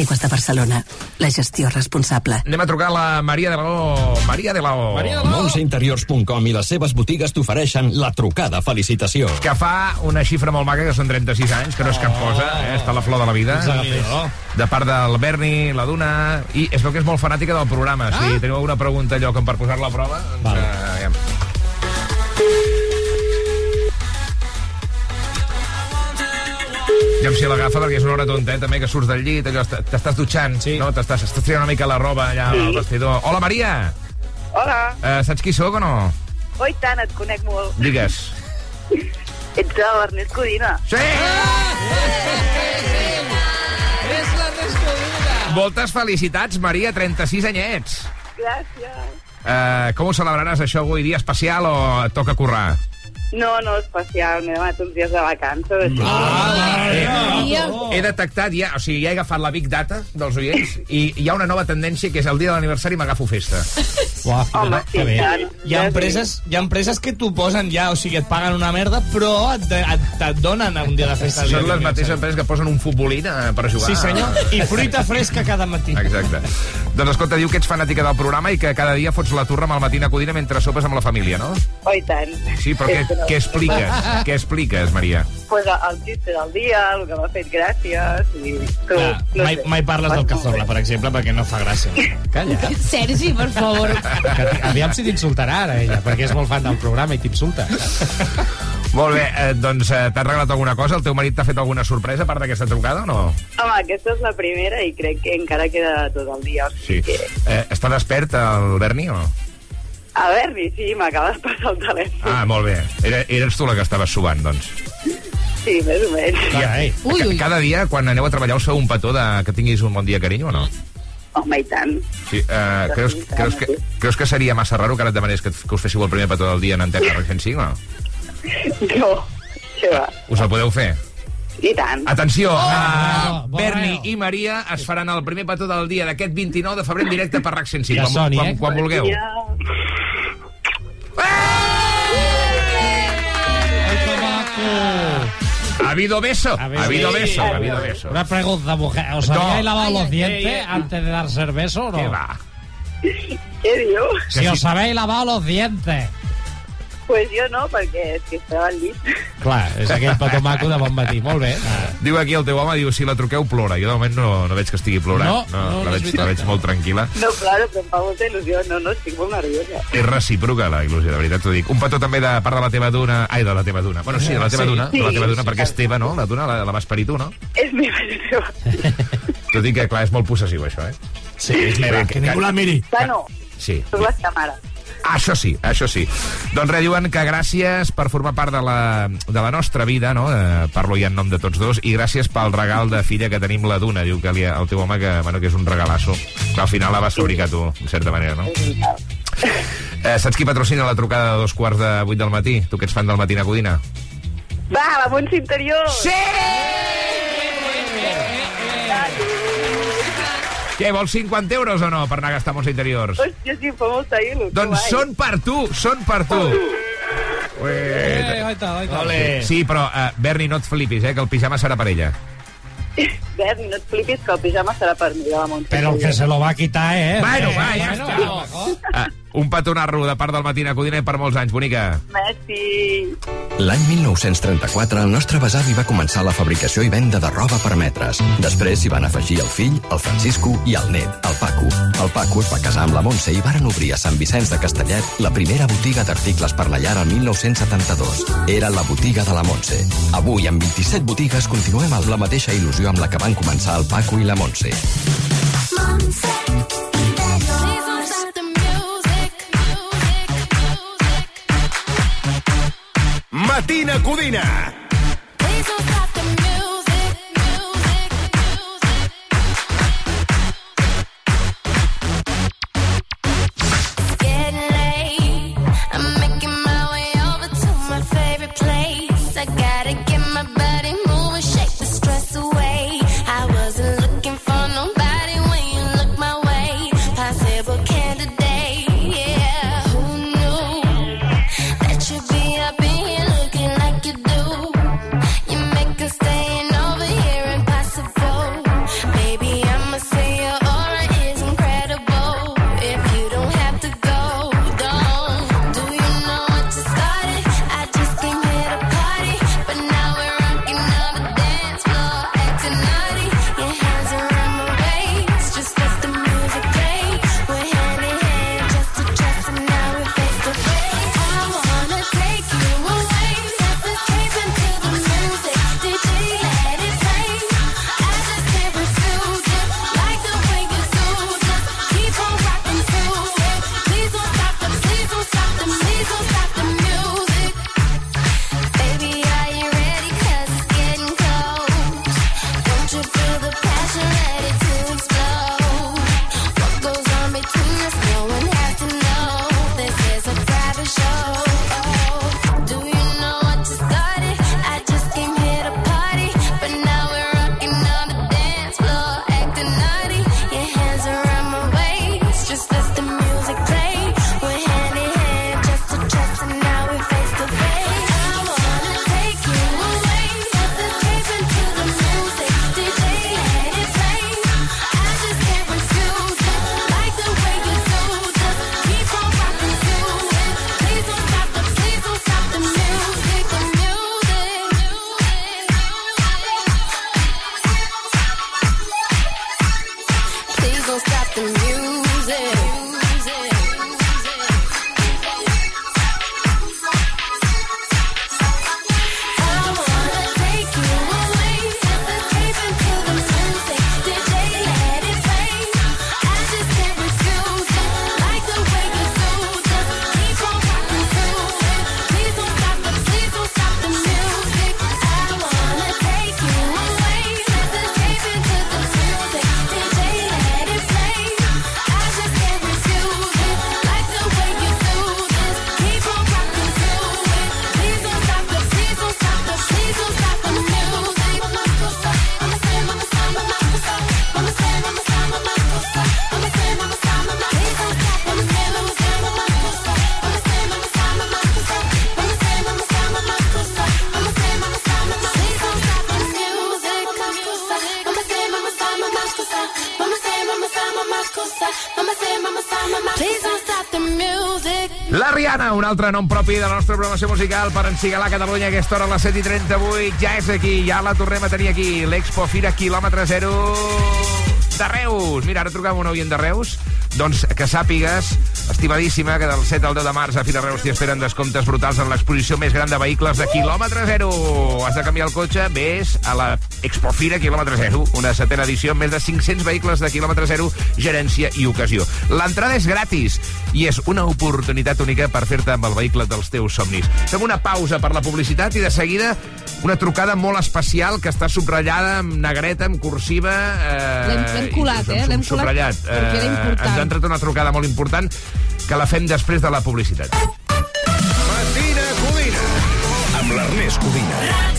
Aigües de Barcelona, la gestió responsable. Anem a trucar a la Maria de la O. Maria de la O. Montseinteriors.com i les seves botigues t'ofereixen la trucada felicitació. que fa una xifra molt maca, que són 36 anys, que no és cap cosa, eh? està la flor de la vida. De part del Berni, la Duna... I es veu que és molt fanàtica del programa. Si teniu alguna pregunta allò com per posar-la a prova, doncs... Val. Uh, ja. Ja em si l'agafa perquè és una hora tonta, eh, també, que surts del llit, t'estàs dutxant, sí. no? T'estàs estàs triant una mica la roba allà al vestidor. Hola, Maria! Hola, Uh, saps qui sóc o no? oh, i tant, et conec molt. Digues. Ets l'Ernest Codina. Sí! És l'Ernest Codina! Moltes felicitats, Maria, 36 anyets. Gràcies. Uh, com ho celebraràs, això, avui? Dia especial o toca currar? No, no, especial. M'he demanat uns dies de vacances. He detectat ja, o sigui, ja he agafat la Big Data dels oients i hi ha una nova tendència que és el dia de l'aniversari m'agafo festa. Uah, Home, sí, tant. Hi ha, empreses, hi ha empreses que t'ho posen ja, o sigui, et paguen una merda, però et, et, et donen un dia de festa. Són les mateixes empreses que posen un futbolín eh, per jugar. Sí, senyor. I fruita fresca cada matí. Exacte. Doncs escolta, diu que ets fanàtica del programa i que cada dia fots la turra amb el matí a Codina mentre sopes amb la família, no? Oh, i tant. Sí, però què, què expliques? què expliques, Maria? Pues el xiste del dia, el que m'ha fet gràcies... I tu, Clar, no mai, sé. mai parles del cazorla, per exemple, perquè no fa gràcia. Calla. Sergi, per favor. Que, aviam si t'insultarà ara ella, perquè és molt fan del programa i t'insulta. Molt bé, eh, doncs eh, t'has regalat alguna cosa? El teu marit t'ha fet alguna sorpresa a part d'aquesta trucada o no? Home, aquesta és la primera i crec que encara queda tot el dia. O Sí. sigui que... Eh, està despert el Berni o no? A veure, sí, m'acaba de passar el telèfon. Ah, molt bé. Era, eres tu la que estaves subant, doncs. Sí, més o menys. Carai. Ui, ui. Cada dia, quan aneu a treballar, us feu un petó de que tinguis un bon dia, carinyo, o no? Home, i tant. Sí, eh, creus, creus, que, creus que seria massa raro que ara et demanés que, que us féssiu el primer petó del dia en Antena Rec 105, o no? No, què va. Us el podeu fer? I tant. Atenció, Oh! uh, Berni i Maria es faran el primer petó del dia d'aquest 29 de febrer en directe per RAC 105, Ja quan, soni, quan, eh? quan vulgueu. Ha habido beso, ha habido beso, ha habido beso. Una pregunta, mujer. ¿Os No. habíais lavado los dientes antes de darse el beso o no? ¿Qué va? Què diu? Si os habéis lavado los dientes. Pues jo no, perquè és que estava al llit. Clar, és aquell petó maco de bon matí. Molt bé. Diu aquí el teu home, diu, si la truqueu plora. Jo de moment no, no veig que estigui plorant. No, no, no la, veig, la veig molt tranquil·la. No, claro, però em fa molta il·lusió. No, no, estic molt nerviosa. És recíproca la il·lusió, de veritat t'ho dic. Un petó també de part de la teva duna... Ai, de la teva duna. Bueno, sí, de la teva Sí. duna, de la Sí, teva duna, sí, perquè és teva, no? La duna la, la vas parir tu, no? És meva, és meva. T'ho dic que, clar, és molt possessiu, això, eh? Sí, és meva, que ningú la miri. Ah, no, Sí. soc la seva mare. Això sí, això sí. Doncs res, diuen que gràcies per formar part de la, de la nostra vida, no? Eh, parlo ja en nom de tots dos, i gràcies pel regal de filla que tenim la Duna. Diu que li, el teu home que, bueno, que és un regalasso. Que al final la vas fabricar tu, en certa manera, no? Eh, saps qui patrocina la trucada de dos quarts de vuit del matí? Tu que ets fan del Matina Codina? Va, la Montse Interior! Sí! Què, vols 50 euros o no per anar a gastar molts interiors? Hòstia, sí, fa molta il·lu. que Doncs guai. són per tu, són per tu. Eh, aita, aita. Sí, sí, però, uh, Berni, no et flipis, eh, que el pijama serà per ella. Berni, no et flipis que el pijama serà per mi, de la Montse. Pero el que se lo va a quitar, ¿eh? Bueno, Eh, va, ja bueno, està. Uh, un petonarro de part del Matina Codina i per molts anys, bonica. Messi. L'any 1934 el nostre besavi va començar la fabricació i venda de roba per metres. Després s'hi van afegir el fill, el Francisco i el net, el Paco. El Paco es va casar amb la Montse i varen obrir a Sant Vicenç de Castellet la primera botiga d'articles per la llar el 1972. Era la botiga de la Montse. Avui, amb 27 botigues, continuem amb la mateixa il·lusió amb la que van començar el Paco i la Montse. Matina Codina. Altre nom propi de la nostra programació musical per encigalar Catalunya aquesta hora a les 7 i 38. Ja és aquí, ja la tornem a tenir aquí. L'Expo Fira, quilòmetre zero de Reus. Mira, ara trucam un oient de Reus. Doncs que sàpigues, estimadíssima, que del 7 al 10 de març a Fira Reus t'hi esperen descomptes brutals en l'exposició més gran de vehicles de quilòmetre zero. Has de canviar el cotxe? Ves a la Expo Fira quilòmetre zero, una setena edició amb més de 500 vehicles de quilòmetre zero, gerència i ocasió. L'entrada és gratis i és una oportunitat única per fer-te amb el vehicle dels teus somnis. Fem una pausa per la publicitat i de seguida una trucada molt especial que està subratllada amb negreta, amb cursiva... Eh, L'hem- colat, eh? L'hem colat perquè era important. ens ha entrat una trucada molt important que la fem després de la publicitat. Matina Codina. Amb l'Ernest Codina.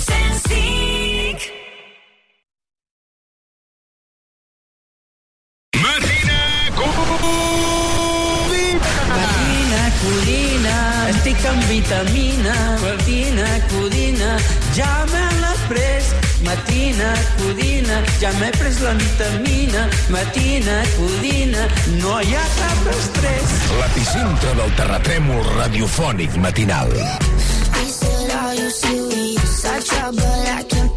Matina, codina, ja m'he pres la vitamina. Matina, codina, no hi ha cap estrès. L'epicentre del terratrèmol radiofònic matinal. He said, Are you serious? I try, but I can't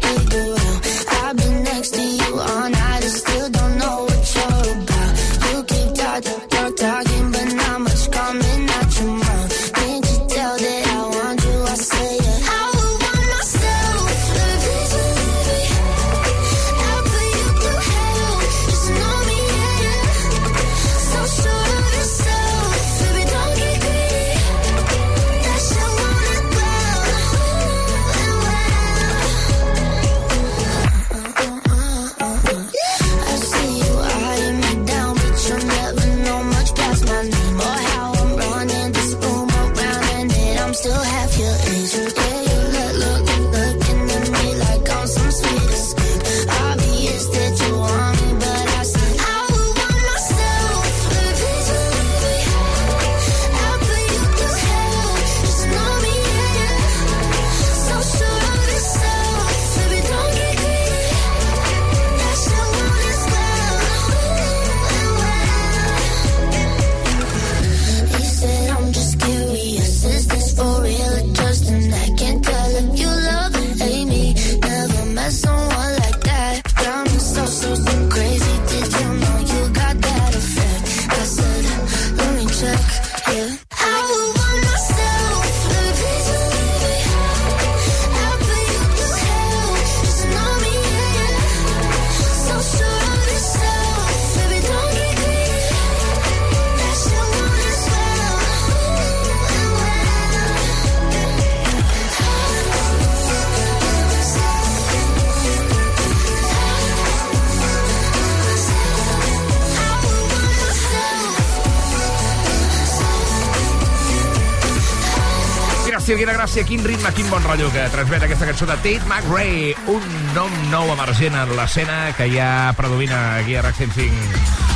Gràcia, quina gràcia, quin ritme, quin bon rotllo que transmet aquesta cançó de Tate McRae, un nom nou emergent en l'escena que ja predomina aquí a RAC 105.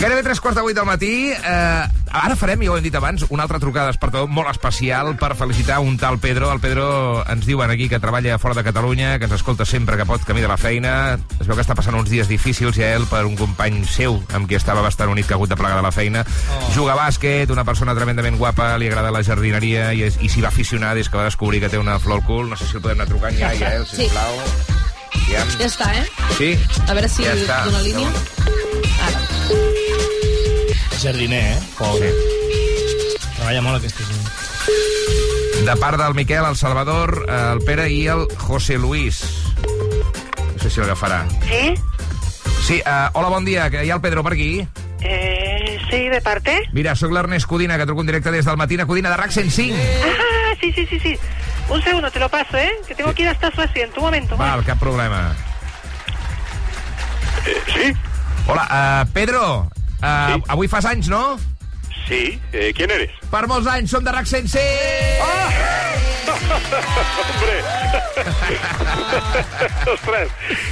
Gairebé tres quarts de vuit del matí. Eh, ara farem, ja ho hem dit abans, una altra trucada despertador molt especial per felicitar un tal Pedro. El Pedro ens diuen aquí que treballa fora de Catalunya, que ens escolta sempre que pot camí de la feina. Es veu que està passant uns dies difícils ja ell per un company seu amb qui estava bastant unit que ha hagut de plegar de la feina. Oh. Juga a bàsquet, una persona tremendament guapa, li agrada la jardineria i, és, i s'hi va aficionar des que va descobrir que té una flor al cul. No sé si el podem anar trucant ja, ja, eh, Sí. sisplau. Ja. Ja està, eh? Sí? A veure si Ja està. dona línia. Ara. Jardiner, eh? Pobre. Treballa molt aquesta gent. De part del Miquel, el Salvador, eh, el Pere i el José Luis. No sé si l'agafarà. ¿Sí? Sí, uh, hola, bon dia, que hi ha el Pedro per aquí. Eh, sí, ¿de parte? Mira, sóc l'Ernest Codina, que truco en directe des del Matina Codina de RAC 105. Ah, sí, sí, sí, sí. Un segundo, te lo paso, ¿eh? Que tengo que ir hasta su asiento. Un momento. Val, cap problema. sí? Hola, uh, Pedro, uh, avui fas anys, no? Sí, eh, ¿quién eres? Per molts anys, som de RAC 105! ¡Hombre! ¡Ostras!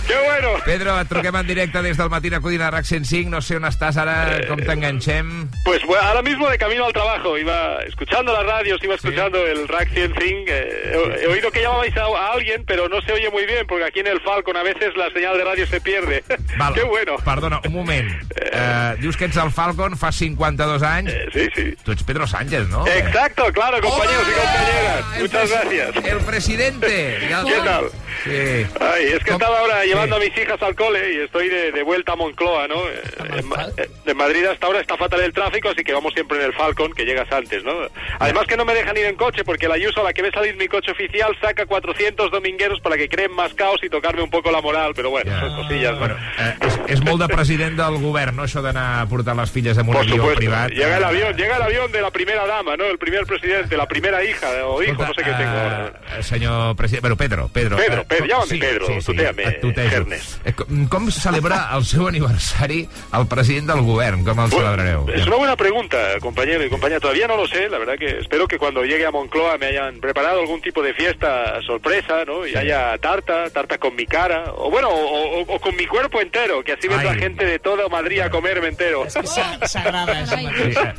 ¡Qué bueno! Pedro, et truquem en directe des del Matina Codina de RAC 105. No sé on estàs ara, com t'enganxem. Pues bueno, ahora mismo de camino al trabajo, iba escuchando las radios, iba escuchando el Rack 105. eh, he, he oído que llamabais a, a alguien, pero no se oye muy bien, porque aquí en el Falcon a veces la señal de radio se pierde. Val, ¡Qué bueno! Perdona, un moment. uh, dius que ets el Falcon fa 52 anys. Eh, sí, sí. Tu ets Pedro Sánchez, ¿no? Exacto, claro, compañeros y compañeras. Muchas gracias. El presidente. Ya- ¿Qué tal? Sí. Ay, es que estaba ahora llevando a mis hijas al cole y estoy de, de vuelta a Moncloa, ¿no? Eh, En, eh, en Madrid hasta ahora está fatal el tráfico, así que vamos siempre en el Falcon, que llegas antes, ¿no? Además que no me dejan ir en coche, porque la Ayuso, a la que ve salir mi coche oficial, saca 400 domingueros para que creen más caos y tocarme un poco la moral, pero bueno, son cosillas, ¿no? Bueno, eh, és, és molt de president del govern, no?, això d'anar a portar les filles en un Por avió supuesto. privat. Llega el avión, llega el avión de la primera dama, ¿no? El primer presidente, la primera hija o hijo, no sé qué tengo ahora. Eh, senyor president... Bueno, Pedro, Pedro. Pedro, eh, Pedro, llámame sí, Pedro, sí, sí, et tutejo. Ernest. Eh, com, com celebra el seu aniversari el president del govern? Com el celebrareu? Es una buena pregunta, compañero y compañera. Todavía no lo sé, la verdad que espero que cuando llegue a Moncloa me hayan preparado algún tipo de fiesta sorpresa, ¿no? Y haya tarta, tarta con mi cara, o bueno, o, o- o con mi cuerpo entero, que así vendrá Ay. gente de toda Madrid a comerme entero. S'agrada, això. Sí, eh,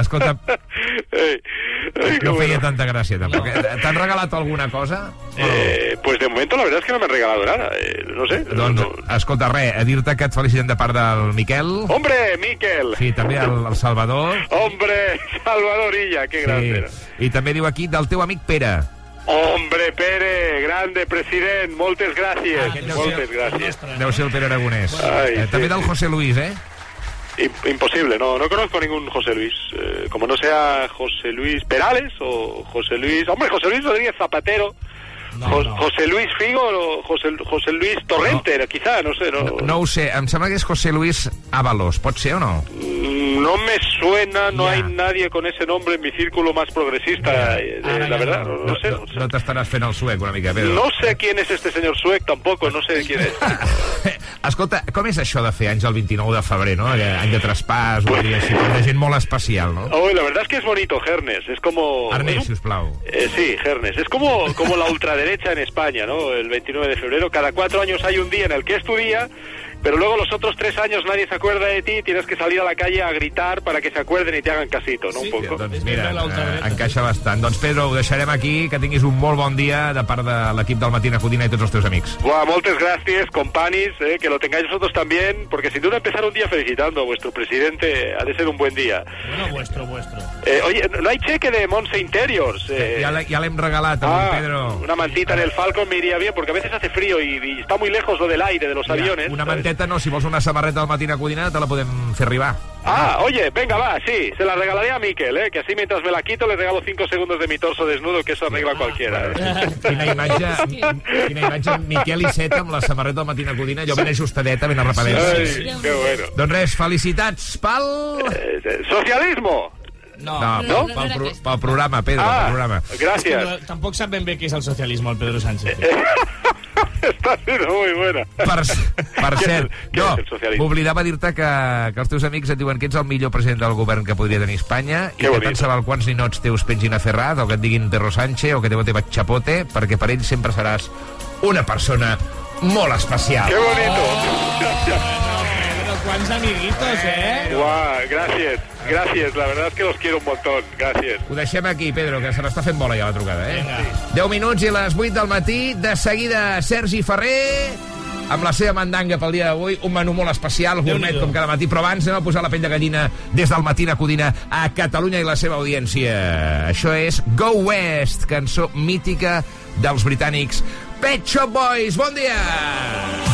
escolta, no feia tanta gràcia, tampoc. Eh, T'han regalat alguna cosa? Eh, pues de momento la verdad es que no me han regalado nada, eh, no sé. Doncs, escolta, res, a dir-te que et felicitem de part del Miquel. Hombre, Miquel. Sí, també el, el Salvador. Hombre, Salvador Illa, qué grande. era. I també diu aquí del teu amic Pere. Hombre, Pere, grande president, moltes gràcies, deu moltes ser- gràcies. Deu ser el Pere Aragonès. Ai, eh, sí, també del sí. José Luis, eh? Im- Imposible, no, no conozco ningún José Luis. Eh, como no sea José Luis Perales o José Luis... Hombre, José Luis Rodríguez Zapatero. Jo- José Luis Figo o José, José Luis Torrente, quizá, no sé. No, No ho sé, em sembla que és José Luis Ábalos. Pot ser o no? Mm, no me suena, no hay nadie con ese nombre en mi círculo más progresista, eh, la verdad, no, no sé. No, no t'estaràs fent el suec una mica, Pedro. No sé quién es este señor Suec tampoco, no sé quién es. Escolta, com és això de fer anys el 29 de febrer, no? Eh, Any de traspàs, un dia així, de gent molt especial, no? Oh, la verdad es que es bonito, Gernes. Es como... Ernest, sisplau. Eh, sí, Gernes. Es como, como la ultraderecha en España, ¿no? El 29 de febrero. Cada cuatro años hay un día en el que es tu día, pero luego los otros tres años nadie se acuerda de ti y tienes que salir a la calle a gritar para que se acuerden y te hagan casito, ¿no? Un poco. Doncs mira, eh, encaixa bastant. Doncs Pedro, ho deixarem aquí, que tinguis un molt bon dia de part de l'equip del Matina Codina i tots els teus amics. Buah, muchas gracias, companis, eh, que lo tengáis vosotros también, porque sin duda empezar un día felicitando a vuestro presidente ha de ser un buen día. Bueno, vuestro, vuestro. Eh, oye, no hay cheque de Monse Interiors. eh. Ja l'he- ja l'hem regalat avui, Ah, Pedro. una mantita en el Falcon me iría bien, porque a veces hace frío y, y está muy lejos lo del aire de los Mira, aviones. Una ¿sabes? Manteta no, si vols una samarreta del Matina Codina te la podem fer arribar. Ah, oye, venga, va, sí, se la regalaré a Miquel, ¿eh? que así mientras me la quito le regalo cinco segundos de mi torso desnudo, que eso arregla cualquiera. ¿eh? Quina imatge, quina imatge Miquel Iceta amb la samarreta del Matina Codina, jo ben ajustadeta, ben arrapadeta. Ai, qué bueno. Doncs res, felicitats pel... Eh, ¡Socialismo! No, no, pel, pel, pro, pel programa, Pedro, Ah, pel programa. Gràcies. No, tampoc sap ben bé què és el socialisme, el Pedro Sánchez. Está siendo muy buena. Per, per cert, no, m'oblidava dir-te que, que els teus amics et diuen que ets el millor president del govern que podria tenir Espanya i Que que tant se val quants ninots teus pengin a Ferrat o que et diguin Pedro Sánchez o que teu teva Chapote perquè per ells sempre seràs una persona molt especial. ¡Qué bonito! Pedro, quants amiguitos, eh? Guau, gracias, gracias, la verdad es que los quiero un montón, gracias. Ho deixem aquí, Pedro, que se n'està fent bola ja la trucada, eh? 10 minuts i les 8 del matí. De seguida, Sergi Ferrer amb la seva mandanga pel dia d'avui, un menú molt especial, gourmet com cada matí, però abans anem a posar la pell de gallina des del matí a Codina a Catalunya i la seva audiència. Això és Go West, cançó mítica dels britànics Pet Shop Boys. Bon dia! We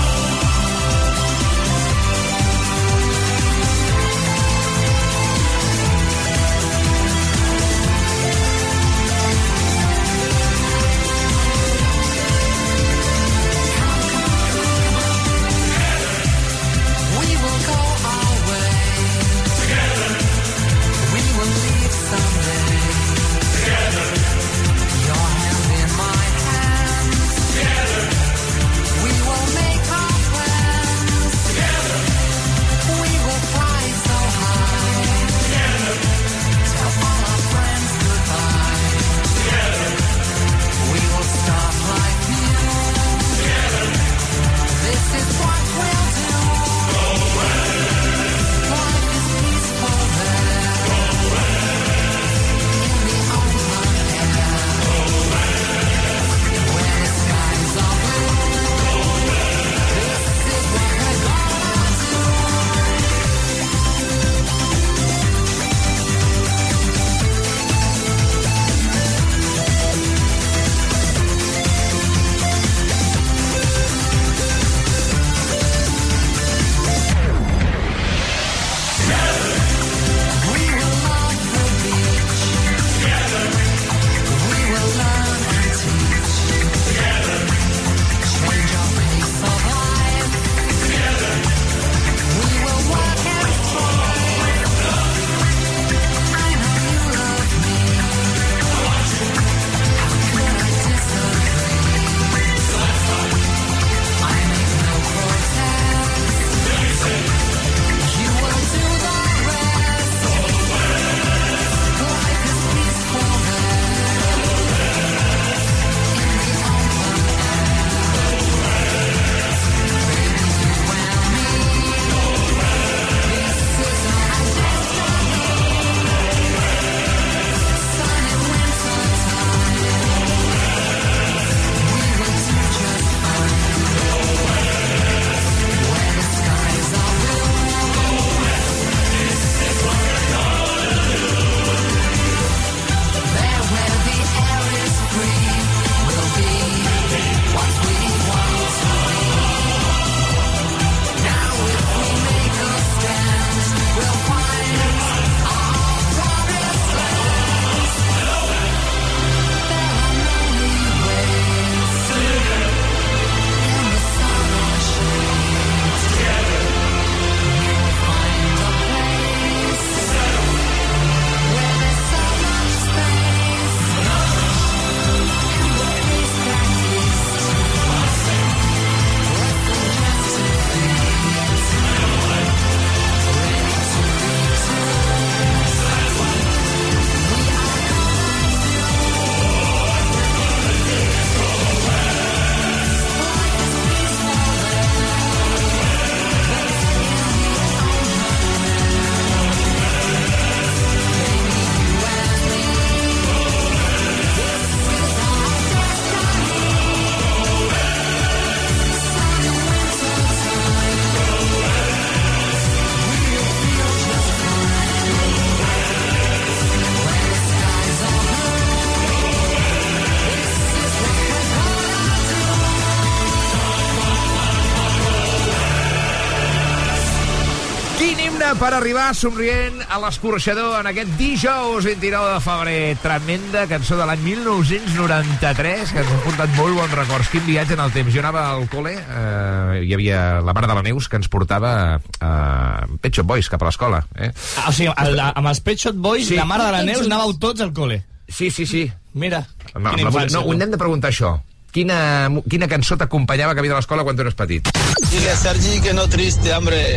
per arribar somrient a l'escorxador en aquest dijous 29 de febrer. Tremenda cançó de l'any 1993 que ens ha portat molt bons records. Quin viatge en el temps. Jo anava al col·le, eh, hi havia la mare de la Neus que ens portava eh, Pet Shop Boys cap a l'escola. Eh? Ah, o sigui, el, amb els Pet Shop Boys, Sí. la mare de la Neus, anàveu tots al col·le. Sí, sí, sí. Mira, No, quina infància, no, ho hem de preguntar això. Quina, quina cançó t'acompanyava camí de l'escola quan tu eres petit? Dile a Sergi que no triste, hombre.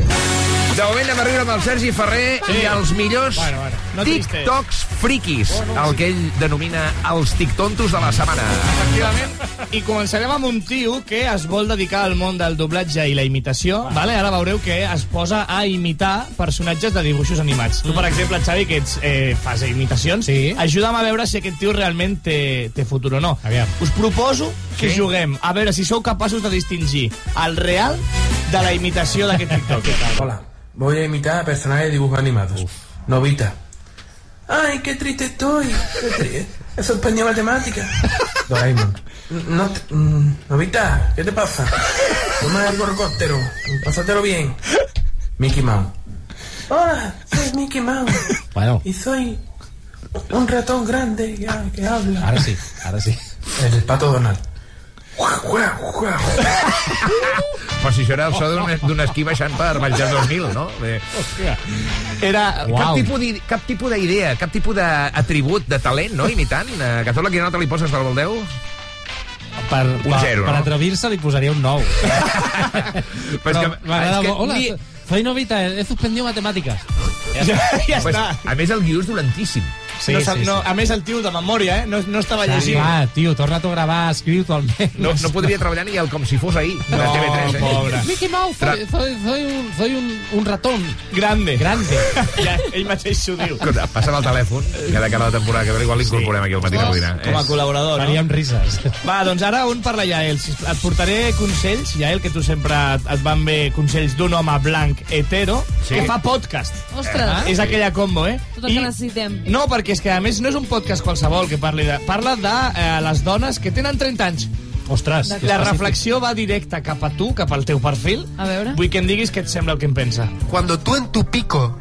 De moment anem a riure amb el Sergi Ferrer Sí. i els millors Bueno, bueno, no. TikToks friquis, el que ell denomina els tictontos de la setmana. Efectivament. I començarem amb un tio que es vol dedicar al món del doblatge i la imitació. Vale? Ara veureu que es posa a imitar personatges de dibuixos animats. Tu, per exemple, Xavi, que ets, eh, fas imitacions, sí. ajuda'm a veure si aquest tio realment té, té futur o no. Aviam. Us proposo que Sí? juguem a veure si sou capaços de distingir el real de la imitació d'aquest TikTok. Hola, voy a imitar a personajes de dibujos animados. Novita. Ay, qué triste estoy. Eso es peña matemática. Doraemon. No, te- mm, Novita, ¿qué te pasa? Toma el gorgóptero. Pásatelo bien. Mickey Mouse. Hola, soy Mickey Mouse. Bueno. Y soy un ratón grande que, que habla. Ara sí, ara sí. El pato Donald. Però si això era el so d'un esquí baixant per Vallter 2000, no? Bé. Era... Cap tipus d'i- cap tipus d'idea, cap tipus d'atribut, de talent, no? Imitant. Eh, Cazorla, quina nota li poses del Voldeu? Per, Un per, zero, per no? atrevir-se li posaria un 9. Però que- m'agrada que molt. Hola, ni- soy novita, he suspendido matemáticas. ja Pues, està. a més, el guió és dolentíssim. Sí, no, sap, no, a més, el tio de memòria, eh? No, no estava Clar, llegint. clar, tio, torna-t'ho a gravar, escriu-t'ho almenys. No, no podria treballar ni el com si fos ahir, de No, TV3. Eh? pobre. Mickey Mouse, soy, soy, soy, un, soy un, un ratón. Grande. Grande. ja, ell mateix s'ho diu. Escolta, passa'm el telèfon, que de cara a la temporada que ve igual l'incorporem aquí al matí de Codina. Com a col·laborador, no? Faríem rises. Va, doncs ara un per la Yael. Et portaré consells, Yael, que tu sempre et, van bé consells d'un home blanc hetero Sí. que fa podcast. Ostres. Ah, és aquella combo, eh? Tot el que necessitem. No, perquè és que a més no és un podcast qualsevol que parli de... Parla de eh, les dones que tenen 30 anys. Ostres. La reflexió va directa cap a tu, cap al teu perfil. A veure. Vull que em diguis què et sembla el que em pensa. Cuando tú en tu pico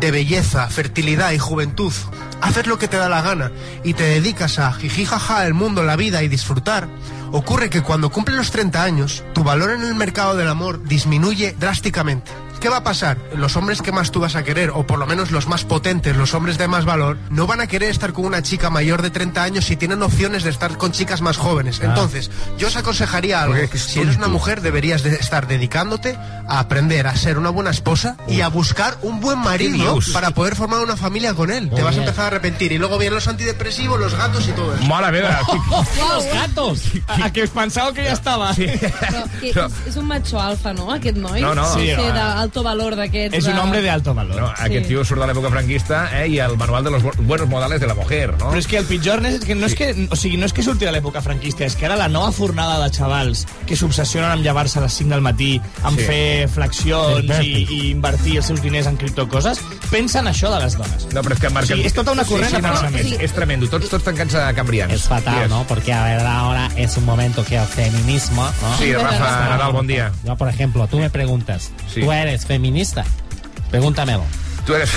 de belleza, fertilidad y juventud haces lo que te da la gana y te dedicas a jijijaja el mundo, la vida y disfrutar, ocurre que cuando cumples los 30 años, tu valor en el mercado del amor disminuye drásticamente. ¿Qué va a pasar? Los hombres que más tú vas a querer, o por lo menos los más potentes, los hombres de más valor, no van a querer estar con una chica mayor de 30 años si tienen opciones de estar con chicas más jóvenes. Ah. Entonces, yo os aconsejaría algo. Si eres una mujer, deberías de estar dedicándote a aprender a ser una buena esposa y a buscar un buen marido para poder formar una familia con él. Te vas a bien. empezar a arrepentir. Y luego vienen los antidepresivos, los gatos y todo eso. Mare meva! Los gatos! A, a que pensava que ja estava. Sí. Però que és, és un macho alfa, no, aquest noi? No, no. Sí, Sí, sí home. d'alto valor d'aquests. És un hombre de alto valor. No, aquest tio surt de l'època franquista eh, i el manual de los bu- buenos modales de la mujer, no? Però és que el pitjor és que no és que, o sigui, no és que surti de l'època franquista, és que ara la nova fornada de xavals que s'obsessionen amb llevar-se a les 5 del matí, amb Sí. fer flexions i, i invertir els seus diners en criptocoses, pensen això de les dones. No, però és que marca... Sí, és tota una corrent sí, sí, de no, no, pensament. és, és tremendo. Tots, tots tancats a Cambrians. Es fatal, Digues. ¿no? Porque a ver, ahora es un momento que el feminismo... ¿no? Sí, Rafa Nadal, bon dia. Yo, por ejemplo, tú me preguntas, Sí. ¿tú eres feminista? Pregúntamelo. Tu eres,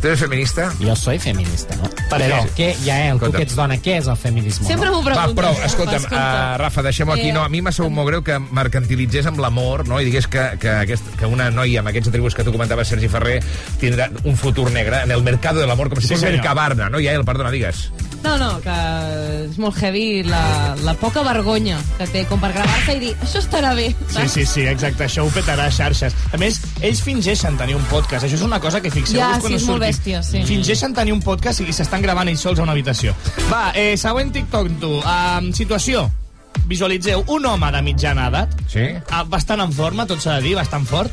tu eres feminista? Yo soy feminista, ¿no? Per Però, què? què, Yael, tu Escolta. que ets dona, què és el feminisme? Sempre no? m'ho preguntes. Va, prou, escolta'm, Escolta. uh, Rafa, deixem-ho aquí. Eh, No, a mi m'ha sabut molt greu que mercantilitzés amb l'amor no? i digués que, que, aquest, que una noia amb aquests atributs que tu comentaves, Sergi Ferrer, tindrà un futur negre en el mercado de l'amor, com si Sí, fos. Mercabarna, no? I el perdona, digues. No, no, que és molt heavy la, la poca vergonya que té com per gravar-se i dir això estarà bé. Sí, sí, sí, exacte, això ho petarà a xarxes. A més, ells fingeixen tenir un podcast, això és una cosa que fixeu-vos Ja, quan sí, és molt surti. bèstia, sí. Fingeixen tenir un podcast i s'estan gravant ells sols a una habitació. Va, eh, següent TikTok, tu. Um, situació. Visualitzeu un home de mitjana edat, Sí? ah, bastant en forma, tot s'ha de dir, bastant fort,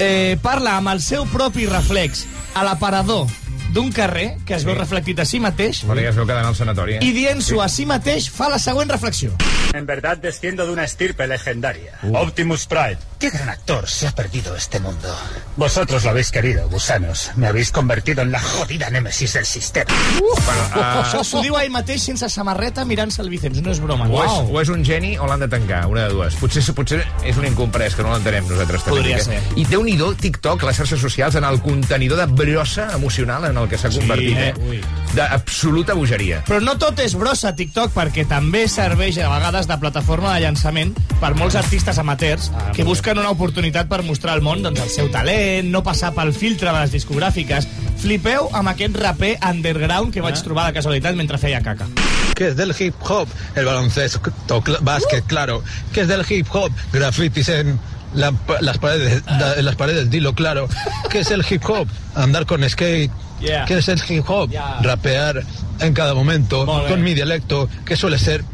eh, parla amb el seu propi reflex a l'aparador d'un carrer que es veu reflectit a si mateix Però ja es veu quedant al sanatori, eh? i dient-s'ho a si mateix fa la següent reflexió. En verdad desciendo de una estirpe legendaria. Optimus Pride. Qué gran actor se ha perdido este mundo. Vosotros lo habéis querido, gusanos. Me habéis convertido en la jodida némesis del sistema. Uh, Això s'ho diu ell mateix sense samarreta mirant-se el Vicenç, no és broma. O és, o és un geni o l'han de tancar, una de dues. Potser, potser és un incomprès, que no l'entenem nosaltres també. Podria eh? ser. I déu nhi TikTok, les xarxes socials, en el contenidor de brossa emocional en el que s'ha Sí, convertit, eh? eh? D'absoluta bogeria. Però no tot és brossa TikTok, perquè també serveix a vegades de plataforma de llançament per molts artistes amateurs que busquen una oportunitat per mostrar al món doncs, el seu talent, no passar pel filtre de les discogràfiques. Flipeu amb aquest raper underground que vaig trobar de casualitat mentre feia caca. ¿Qué es del hip hop? El baloncesto, cl- básquet, claro. ¿Qué es del hip hop? Grafitis en la- las, paredes, da- en las paredes, dilo claro. ¿Qué es el hip hop? Andar con skate. Yeah. ¿Qué es el hip hop? Rapear en cada momento con mi dialecto, que suele ser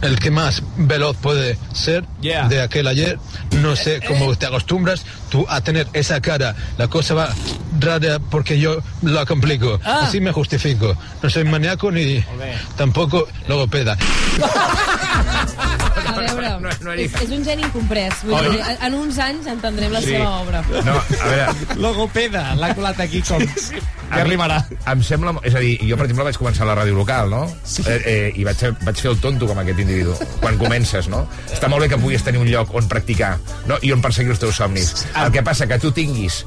el que más veloz puede ser Yeah. de aquel ayer. No sé cómo te acostumbras tú a tener esa cara. La cosa va rara porque yo la complico. Ah. Así me justifico. No soy maníaco ni tampoco logopeda. A veure, no, no és, és un geni incomprès. Vull Oi? dir, en uns anys entendrem la Sí. seva obra. No, a veure... Logopeda, l'ha colat aquí com... A mi Em sembla... És a dir, jo, per exemple, vaig començar a la ràdio local, no? Sí. Eh, eh, I vaig, vaig fer el tonto com aquest individu. Quan comences, no? Està molt bé que puguis tenir un lloc on practicar no? i on perseguir els teus somnis. El que passa que tu tinguis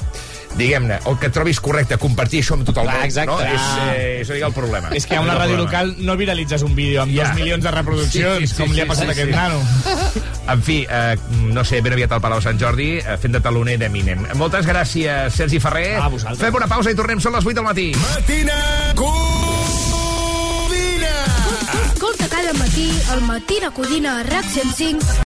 diguem-ne, el que trobis correcte, compartir això amb tot el Clar, món, exacte. no? És, eh, és a dir, el problema. És que a una ràdio local no viralitzes un vídeo amb Ja. dos milions de reproduccions, com li ha passat a aquest nano. En fi, eh, no sé, ben aviat al Palau Sant Jordi, eh, fent de taloner d'Eminem. Moltes gràcies, Sergi Ferrer. A vosaltres. Fem una pausa i tornem, són les 8 del matí. Matina Escolta cada matí el Matina Codina a RAC 105